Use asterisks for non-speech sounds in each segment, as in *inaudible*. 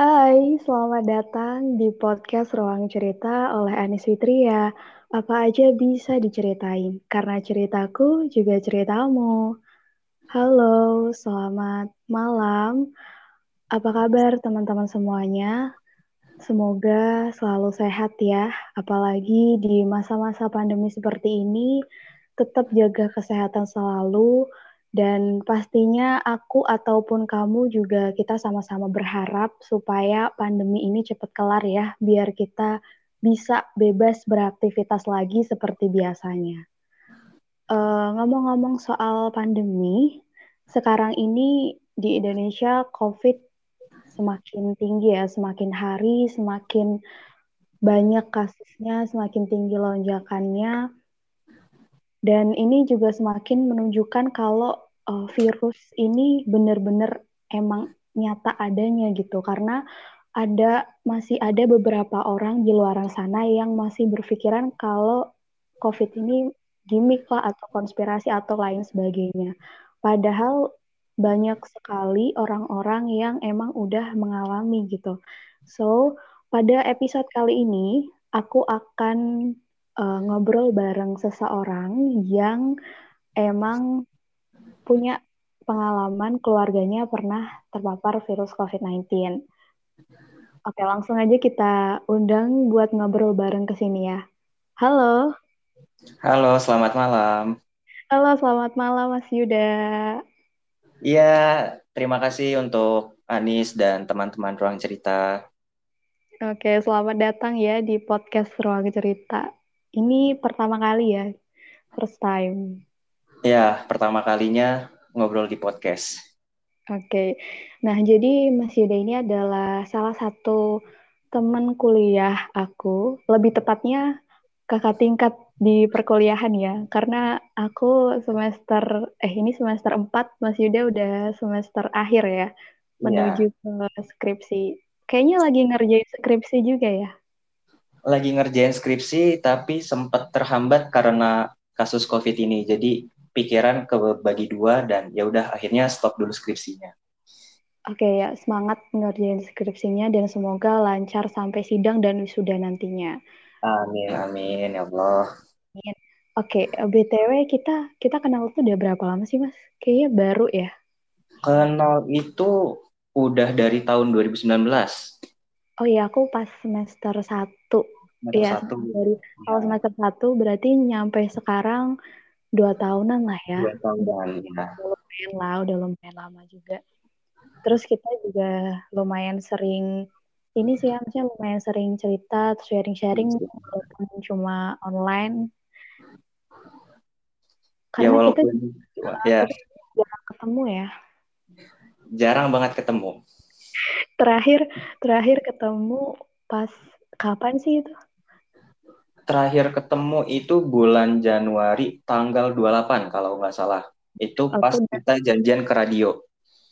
Hai, selamat datang di podcast Ruang Cerita oleh Anis Fitria. Apa aja bisa diceritain, karena ceritaku juga ceritamu. Halo, selamat malam. Apa kabar teman-teman semuanya? Semoga selalu sehat ya, apalagi di masa-masa pandemi seperti ini, tetap jaga kesehatan selalu, dan pastinya aku ataupun kamu juga kita sama-sama berharap supaya pandemi ini cepat kelar ya, biar kita bisa bebas beraktivitas lagi seperti biasanya. Uh, ngomong-ngomong soal pandemi, sekarang ini di Indonesia COVID semakin tinggi ya, semakin hari semakin banyak kasusnya, semakin tinggi lonjakannya dan ini juga semakin menunjukkan kalau uh, virus ini benar-benar emang nyata adanya gitu karena ada masih ada beberapa orang di luar sana yang masih berpikiran kalau COVID ini gimmick lah atau konspirasi atau lain sebagainya. Padahal banyak sekali orang-orang yang emang udah mengalami gitu. So, pada episode kali ini aku akan uh, ngobrol bareng seseorang yang emang punya pengalaman keluarganya pernah terpapar virus COVID-19. Oke, langsung aja kita undang buat ngobrol bareng ke sini ya. Halo. Halo, selamat malam. Halo, selamat malam Mas Yuda. Iya, terima kasih untuk Anis dan teman-teman Ruang Cerita. Oke, selamat datang ya di podcast Ruang Cerita. Ini pertama kali ya, first time. Ya, pertama kalinya ngobrol di podcast. Oke, nah jadi Mas Yuda ini adalah salah satu teman kuliah aku, lebih tepatnya kakak tingkat di perkuliahan ya, karena aku semester, eh ini semester 4, Mas Yuda udah semester akhir ya, menuju ya. ke skripsi. Kayaknya lagi ngerjain skripsi juga ya? Lagi ngerjain skripsi tapi sempat terhambat karena kasus COVID ini. Jadi pikiran ke bagi dua dan ya udah akhirnya stop dulu skripsinya. Oke ya, semangat ngerjain skripsinya dan semoga lancar sampai sidang dan wisuda nantinya. Amin, amin ya Allah. Amin. Oke, BTW kita kita kenal tuh udah berapa lama sih, Mas? Kayaknya baru ya. Kenal itu udah dari tahun 2019. Oh iya, aku pas semester satu. Iya, dari awal semester satu berarti nyampe sekarang dua tahunan lah ya. Dua tahunan, ya. Udah lumayan lah, udah lumayan lama juga. Terus kita juga lumayan sering ini sih maksudnya lumayan sering cerita, sharing-sharing iya. walaupun cuma online. Ya, Karena ya, walaupun, kita ya. jarang ketemu ya. Jarang banget ketemu terakhir terakhir ketemu pas kapan sih itu? Terakhir ketemu itu bulan Januari tanggal 28 kalau nggak salah. Itu pas udah... kita janjian ke radio.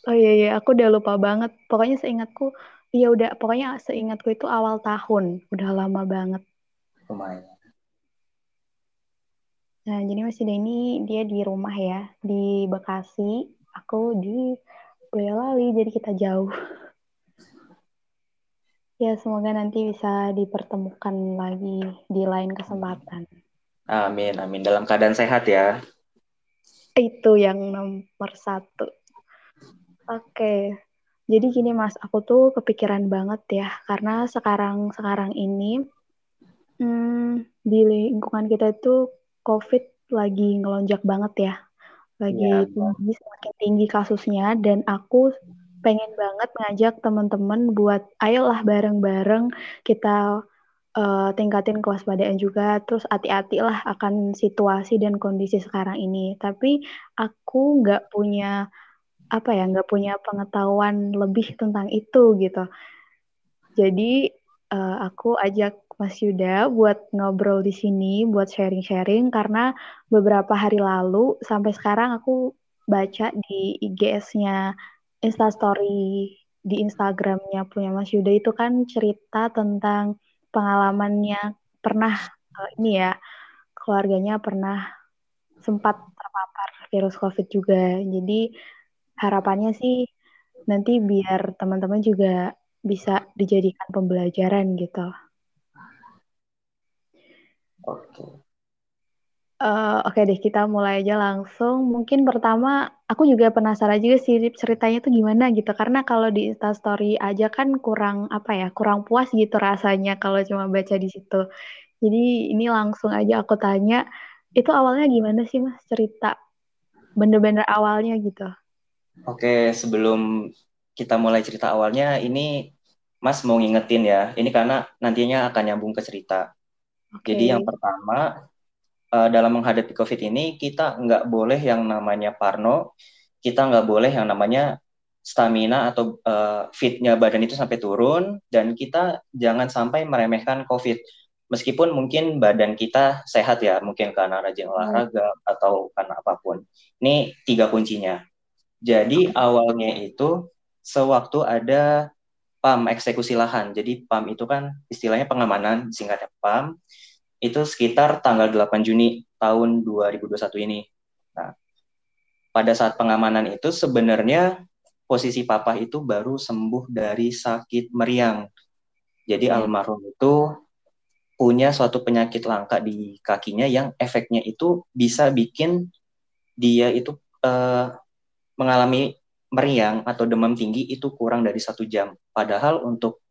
Oh iya iya, aku udah lupa banget. Pokoknya seingatku, iya udah pokoknya seingatku itu awal tahun, udah lama banget. Lumayan. Nah, jadi Mas Denny dia di rumah ya, di Bekasi. Aku di Boyolali, jadi kita jauh. *laughs* Ya, semoga nanti bisa dipertemukan lagi di lain kesempatan. Amin, amin. Dalam keadaan sehat ya. Itu yang nomor satu. Oke, jadi gini Mas, aku tuh kepikiran banget ya, karena sekarang-sekarang ini hmm, di lingkungan kita itu COVID lagi ngelonjak banget ya, lagi ya. tinggi semakin tinggi kasusnya, dan aku pengen banget ngajak teman-teman buat ayolah bareng-bareng kita uh, tingkatin kewaspadaan juga terus hati-hati lah akan situasi dan kondisi sekarang ini. Tapi aku nggak punya apa ya nggak punya pengetahuan lebih tentang itu gitu. Jadi uh, aku ajak Mas Yuda buat ngobrol di sini buat sharing-sharing karena beberapa hari lalu sampai sekarang aku baca di IGS-nya instastory di Instagramnya punya Mas Yuda itu kan cerita tentang pengalamannya pernah uh, ini ya keluarganya pernah sempat terpapar virus COVID juga. Jadi harapannya sih nanti biar teman-teman juga bisa dijadikan pembelajaran gitu. Oke. Uh, Oke okay deh, kita mulai aja langsung. Mungkin pertama, aku juga penasaran juga sih ceritanya tuh gimana gitu. Karena kalau di Instastory aja kan kurang apa ya, kurang puas gitu rasanya kalau cuma baca di situ. Jadi ini langsung aja aku tanya, itu awalnya gimana sih mas cerita? Bener-bener awalnya gitu. Oke, sebelum kita mulai cerita awalnya, ini Mas mau ngingetin ya, ini karena nantinya akan nyambung ke cerita. Okay. Jadi yang pertama, uh, dalam menghadapi COVID ini kita nggak boleh yang namanya parno, kita nggak boleh yang namanya stamina atau uh, fitnya badan itu sampai turun dan kita jangan sampai meremehkan COVID. Meskipun mungkin badan kita sehat ya, mungkin karena rajin hmm. olahraga hmm. atau karena apa pun. Ini tiga kuncinya. Jadi awalnya itu sewaktu ada PAM eksekusi lahan. Jadi PAM itu kan istilahnya pengamanan, singkatnya PAM itu sekitar tanggal 8 Juni tahun 2021 ini. Nah, pada saat pengamanan itu sebenarnya posisi papa itu baru sembuh dari sakit meriang. Jadi hmm. almarhum itu punya suatu penyakit langka di kakinya yang efeknya itu bisa bikin dia itu uh, mengalami meriang atau demam tinggi itu kurang dari satu jam. Padahal untuk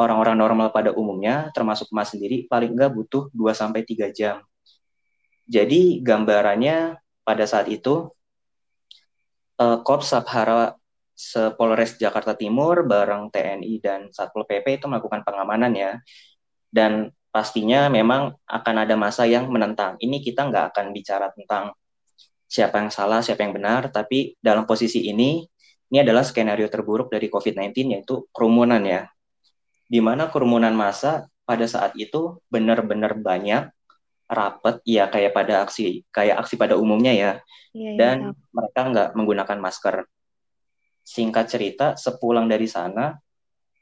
orang-orang normal pada umumnya, termasuk Mas sendiri, paling enggak butuh 2-3 jam. Jadi gambarannya pada saat itu, uh, Korps Sabhara Sepolres Jakarta Timur bareng TNI dan Satpol PP itu melakukan pengamanan ya. Dan pastinya memang akan ada masa yang menentang. Ini kita nggak akan bicara tentang siapa yang salah, siapa yang benar, tapi dalam posisi ini, ini adalah skenario terburuk dari COVID-19 yaitu kerumunan ya di mana kerumunan massa pada saat itu benar-benar banyak rapat ya kayak pada aksi kayak aksi pada umumnya ya, ya dan ya. mereka nggak menggunakan masker. Singkat cerita sepulang dari sana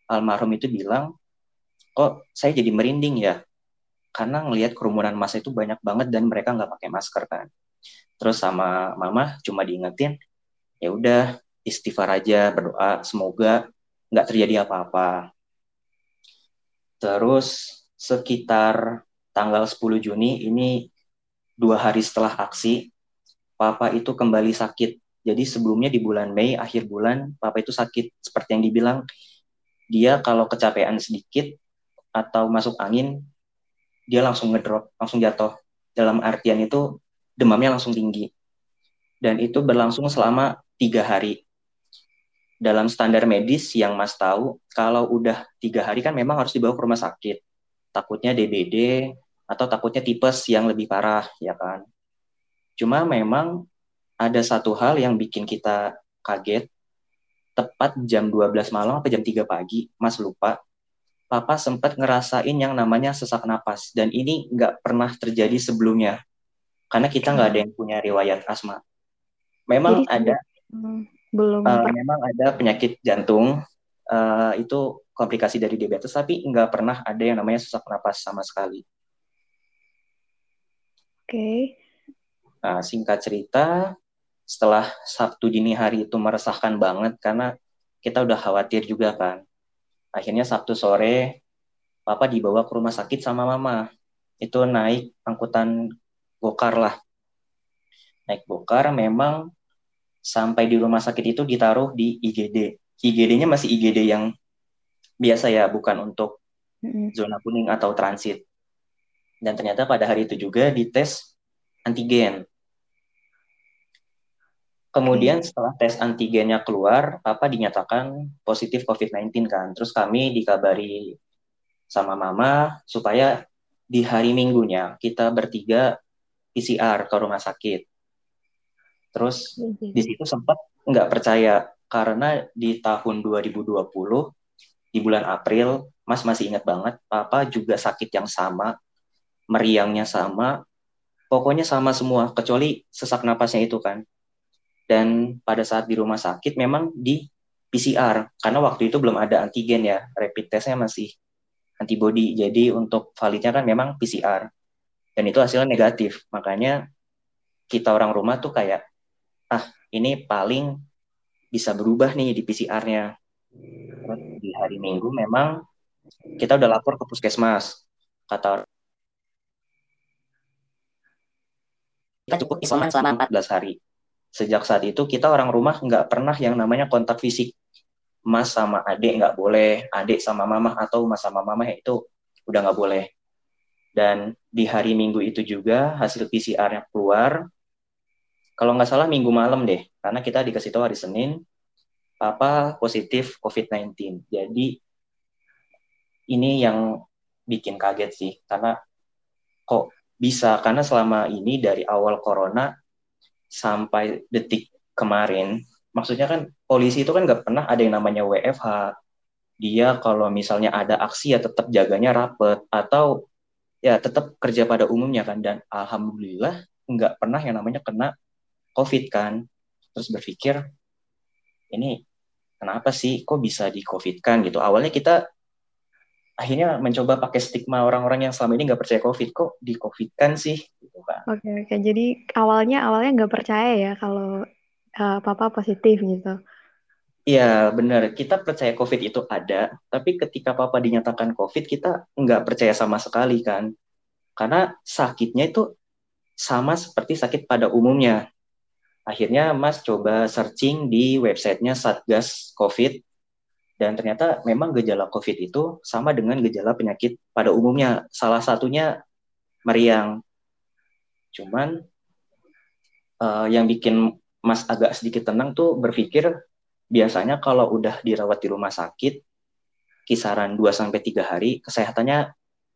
almarhum itu bilang kok saya jadi merinding ya karena ngelihat kerumunan massa itu banyak banget dan mereka nggak pakai masker kan. Terus sama mama cuma diingetin ya udah istighfar aja berdoa semoga nggak terjadi apa-apa Terus sekitar tanggal 10 Juni ini dua hari setelah aksi, Papa itu kembali sakit. Jadi sebelumnya di bulan Mei, akhir bulan, Papa itu sakit. Seperti yang dibilang, dia kalau kecapean sedikit atau masuk angin, dia langsung ngedrop, langsung jatuh. Dalam artian itu demamnya langsung tinggi. Dan itu berlangsung selama tiga hari dalam standar medis yang Mas tahu, kalau udah tiga hari kan memang harus dibawa ke rumah sakit. Takutnya DBD atau takutnya tipes yang lebih parah, ya kan? Cuma memang ada satu hal yang bikin kita kaget. Tepat jam 12 malam atau jam 3 pagi, Mas lupa, Papa sempat ngerasain yang namanya sesak napas. Dan ini nggak pernah terjadi sebelumnya. Karena kita nggak ada yang punya riwayat asma. Memang Jadi, ada hmm belum. Uh, memang ada penyakit jantung uh, itu komplikasi dari diabetes, tapi nggak pernah ada yang namanya sesak napas sama sekali. Oke. Okay. Nah, singkat cerita, setelah Sabtu dini hari itu meresahkan banget karena kita udah khawatir juga kan. Akhirnya Sabtu sore, Papa dibawa ke rumah sakit sama Mama. Itu naik angkutan bokar lah. Naik bokar memang sampai di rumah sakit itu ditaruh di IGD. IGD-nya masih IGD yang biasa ya, bukan untuk zona kuning atau transit. Dan ternyata pada hari itu juga dites antigen. Kemudian setelah tes antigennya keluar, Papa dinyatakan positif COVID-19 kan. Terus kami dikabari sama Mama supaya di hari Minggunya kita bertiga PCR ke rumah sakit. Terus mm-hmm. di situ sempat nggak percaya karena di tahun 2020 di bulan April, Mas masih ingat banget, Papa juga sakit yang sama, meriangnya sama, pokoknya sama semua kecuali sesak napasnya itu kan. Dan pada saat di rumah sakit memang di PCR karena waktu itu belum ada antigen ya, rapid testnya masih antibody. Jadi untuk validnya kan memang PCR. Dan itu hasilnya negatif. Makanya kita orang rumah tuh kayak ah ini paling bisa berubah nih di PCR-nya. di hari Minggu memang kita udah lapor ke puskesmas kata kita cukup isoman selama 14 hari. Sejak saat itu kita orang rumah nggak pernah yang namanya kontak fisik. Mas sama adik nggak boleh adik sama mama atau mas sama mama itu udah nggak boleh. Dan di hari minggu itu juga hasil PCR yang keluar kalau nggak salah minggu malam deh karena kita dikasih tahu hari Senin apa positif COVID-19 jadi ini yang bikin kaget sih karena kok bisa? Karena selama ini dari awal corona sampai detik kemarin maksudnya kan polisi itu kan nggak pernah ada yang namanya WFH dia kalau misalnya ada aksi ya tetap jaganya rapet atau ya tetap kerja pada umumnya kan. Dan alhamdulillah nggak pernah yang namanya kena covid kan terus berpikir ini kenapa sih kok bisa di covid kan gitu awalnya kita akhirnya mencoba pakai stigma orang-orang yang selama ini nggak percaya COVID kok di COVID kan sih gitu kan. Oke okay, oke okay. jadi awalnya awalnya nggak percaya ya kalau uh, papa positif gitu. Iya benar kita percaya COVID itu ada tapi ketika papa dinyatakan COVID kita nggak percaya sama sekali kan karena sakitnya itu sama seperti sakit pada umumnya. Akhirnya Mas coba searching di websitenya Satgas COVID dan ternyata memang gejala COVID itu sama dengan gejala penyakit pada umumnya. Salah satunya meriang. Cuman uh, yang bikin Mas agak sedikit tenang tuh berpikir biasanya kalau udah dirawat di rumah sakit kisaran 2 sampai 3 hari kesehatannya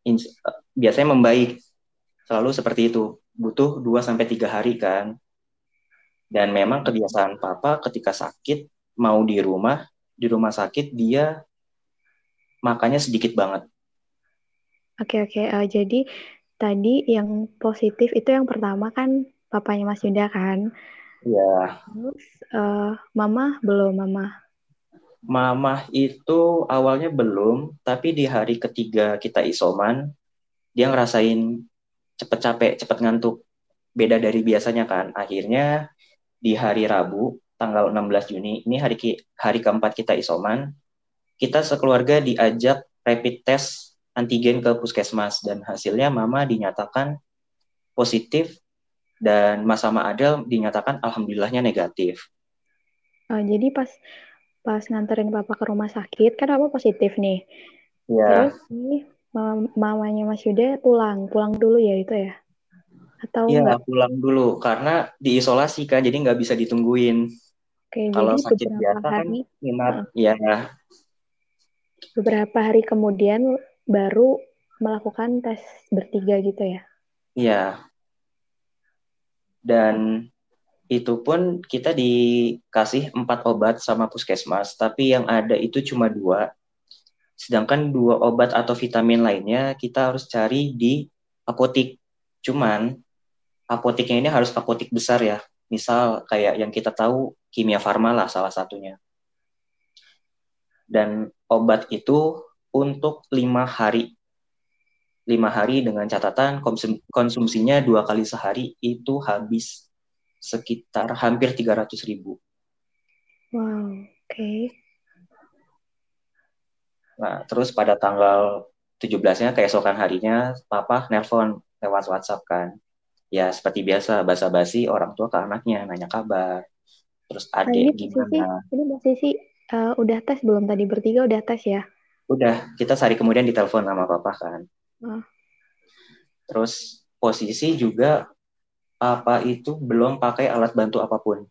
uh, biasanya membaik. Selalu seperti itu. Butuh 2 sampai 3 hari kan. Dan memang kebiasaan papa ketika sakit mau di rumah di rumah sakit dia makannya sedikit banget. Oke oke, uh, jadi tadi yang positif itu yang pertama kan papanya Mas Yuda kan? Iya. Terus uh, mama belum mama? Mama itu awalnya belum, tapi di hari ketiga kita isoman, dia ngerasain cepet capek, cepet ngantuk. Beda dari biasanya kan. Akhirnya di hari Rabu tanggal 16 Juni, ini hari hari keempat kita isoman, kita sekeluarga diajak rapid test antigen ke puskesmas dan hasilnya mama dinyatakan positif dan Mas sama Adel dinyatakan alhamdulillahnya negatif. Oh, jadi pas pas nganterin papa ke rumah sakit kan apa positif nih. Iya. Terus nih mamanya Mas Yuda pulang, pulang dulu ya itu ya? Atau Iya, pulang dulu karena diisolasi kan, jadi nggak bisa ditungguin. Oke, Kalau jadi sakit biasa kan hari, minat, uh, ya. Beberapa hari kemudian baru melakukan tes bertiga gitu ya? Iya. Dan itu pun kita dikasih empat obat sama puskesmas, tapi yang ada itu cuma dua. Sedangkan dua obat atau vitamin lainnya kita harus cari di apotik. Cuman apotiknya ini harus apotik besar ya, Misal kayak yang kita tahu kimia farma lah salah satunya. Dan obat itu untuk lima hari. Lima hari dengan catatan konsum konsumsinya dua kali sehari itu habis sekitar hampir 300 ribu. Wow, oke. Okay. Nah, terus pada tanggal 17-nya keesokan harinya, papa nelpon lewat WhatsApp kan ya seperti biasa basa-basi orang tua ke anaknya nanya kabar. Terus nah, adik nah, ini gimana? Sisi, ini Mbak Sisi uh, udah tes belum? Tadi bertiga udah tes ya? Udah kita sehari kemudian ditelepon sama papa kan. Uh. terus posisi juga apa itu belum pakai alat bantu apa pun.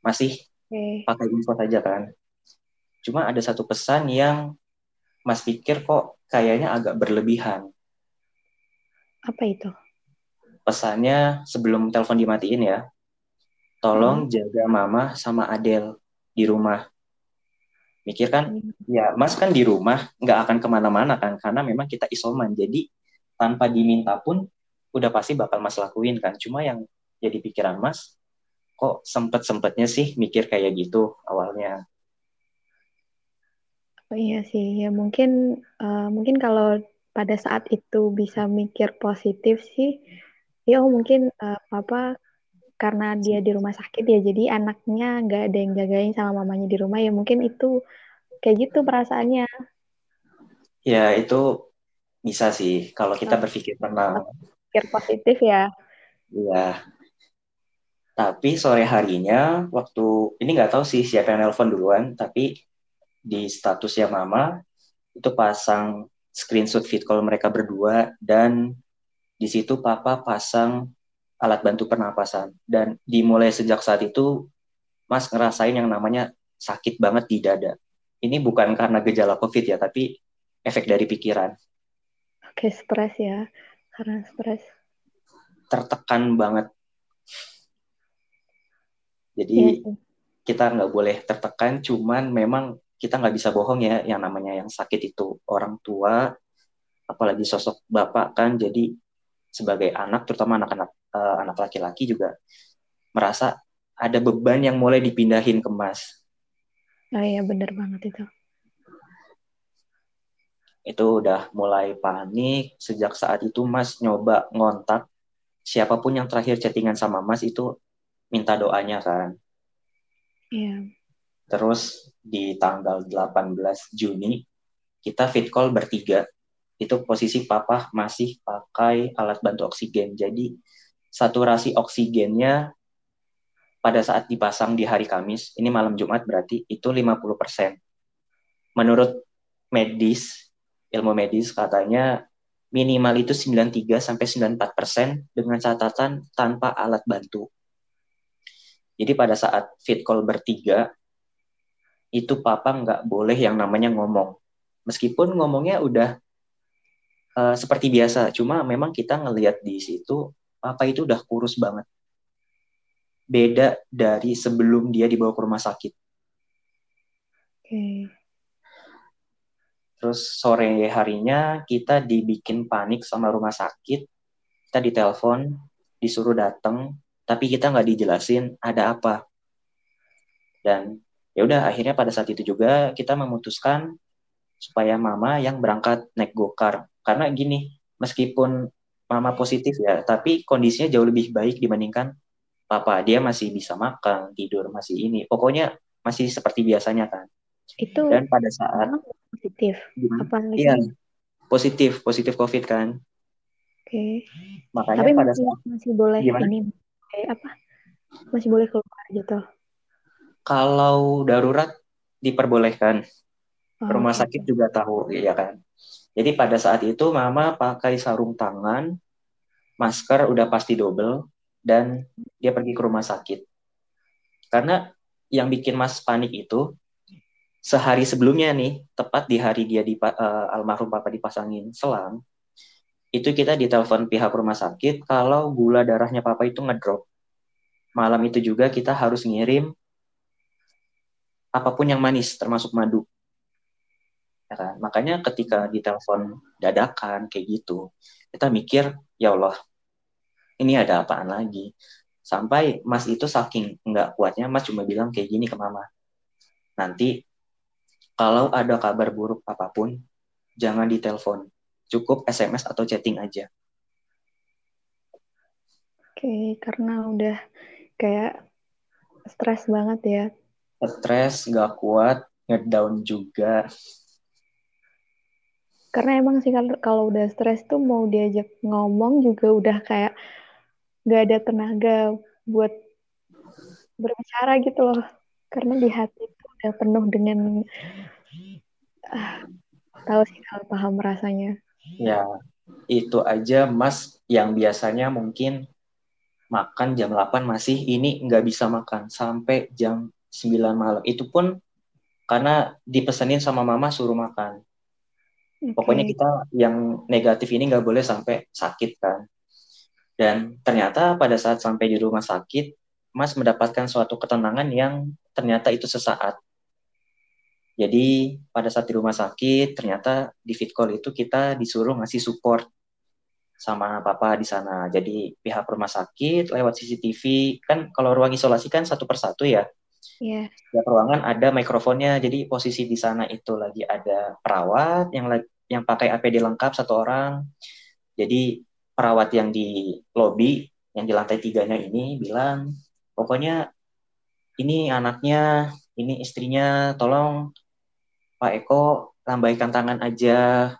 Masih okay. pakai info saja kan. Cuma ada satu pesan yang mas pikir kok kayaknya agak berlebihan. Apa itu pesannya sebelum telepon dimatiin ya, tolong hmm. jaga mama sama Adel di rumah. Mikir kan, hmm. ya mas kan di rumah, nggak akan ke mana-mana kan, karena memang kita isoman. Jadi tanpa diminta pun udah pasti bakal mas lakuin kan. Cuma yang jadi pikiran mas, kok sempet-sempetnya sih mikir kayak gitu awalnya. Oh iya sih, ya mungkin uh, mungkin kalau pada saat itu bisa mikir positif sih, ya oh mungkin uh, papa karena dia di rumah sakit ya jadi anaknya nggak ada yang jagain sama mamanya di rumah ya mungkin itu kayak gitu perasaannya. Ya, itu bisa sih kalau kita oh. berpikir tenang. Pikir positif ya. Iya. Tapi sore harinya waktu ini nggak tahu sih siapa yang nelpon duluan, tapi di statusnya mama itu pasang screenshot fit call mereka berdua dan di situ papa pasang alat bantu pernapasan dan dimulai sejak saat itu mas ngerasain yang namanya sakit banget di dada. Ini bukan karena gejala COVID ya, tapi efek dari pikiran. Oke, stres ya. Karena stres. Tertekan banget. Jadi ya. kita nggak boleh tertekan, cuman memang kita nggak bisa bohong ya, yang namanya yang sakit itu orang tua, apalagi sosok bapak kan, jadi sebagai anak, terutama anak-anak uh, anak laki-laki juga merasa ada beban yang mulai dipindahin ke Mas. Oh iya, bener banget itu. Itu udah mulai panik. Sejak saat itu Mas nyoba ngontak siapa pun yang terakhir chattingan sama Mas itu minta doanya kan. Iya. Terus di tanggal 18 Juni kita fit call bertiga. Itu posisi papa masih pakai alat bantu oksigen. Jadi saturasi oksigennya pada saat dipasang di hari Kamis, ini malam Jumat berarti itu 50%. Menurut medis, ilmu medis katanya minimal itu 93 sampai 94% dengan catatan tanpa alat bantu. Jadi pada saat fit call bertiga, itu papa nggak boleh yang namanya ngomong. Meskipun ngomongnya udah uh, seperti biasa, cuma memang kita ngelihat di situ papa itu udah kurus banget beda dari sebelum dia dibawa ke rumah sakit. Oke. Okay. Terus sore harinya kita dibikin panik sama rumah sakit. Kita ditelepon, disuruh datang, tapi kita nggak dijelasin ada apa. Dan ya udah akhirnya pada saat itu juga kita memutuskan supaya mama yang berangkat naik gokar. Karena gini, meskipun mama positif ya, tapi kondisinya jauh lebih baik dibandingkan papa. Dia masih bisa makan tidur masih ini. Pokoknya masih seperti biasanya kan. Itu dan pada saat positif? Apa iya. positif positif covid kan. Oke. Okay. makanya tapi pada masih, saat masih boleh gimana? ini apa? Masih boleh keluar gitu kalau darurat diperbolehkan. Oh, rumah okay. sakit juga tahu ya kan jadi pada saat itu mama pakai sarung tangan masker udah pasti double dan dia pergi ke rumah sakit. Karena yang bikin Mas panik itu sehari sebelumnya nih, tepat di hari dia di uh, almarhum papa dipasangin selang, itu kita ditelepon pihak rumah sakit kalau gula darahnya papa itu ngedrop. Malam itu juga kita harus ngirim apa pun yang manis termasuk madu. Kan? Makanya ketika ditelepon dadakan kayak gitu, kita mikir, ya Allah, ini ada apaan lagi? Sampai mas itu saking nggak kuatnya mas cuma bilang kayak gini ke mama nanti kalau ada kabar buruk apa pun jangan ditelepon. Cukup SMS atau chatting aja. Oke karena udah kayak stres banget ya. Stres nggak kuat ngedown juga karena emang sih kalau udah stres tuh mau diajak ngomong juga udah kayak gak ada tenaga buat berbicara gitu loh. Karena di hati itu udah penuh dengan uh, tahu sih kalau paham rasanya. Ya itu aja mas yang biasanya mungkin makan jam 8 masih ini nggak bisa makan sampai jam 9 malam. Itu pun karena dipesenin sama mama suruh makan okay. pokoknya kita yang negatif ini nggak boleh sampai sakit kan dan ternyata pada saat sampai di rumah sakit, Mas mendapatkan suatu ketenangan yang ternyata itu sesaat. Jadi pada saat di rumah sakit, ternyata di fit call itu kita disuruh ngasih support sama papa di sana. Jadi pihak rumah sakit lewat CCTV, kan kalau ruang isolasi kan satu persatu ya. Yeah. ruangan ada mikrofonnya, jadi posisi di sana itu lagi ada perawat yang yang pakai APD lengkap satu orang. Jadi perawat yang di lobby yang di lantai tiganya ini bilang pokoknya ini anaknya ini istrinya tolong Pak Eko lambaikan tangan aja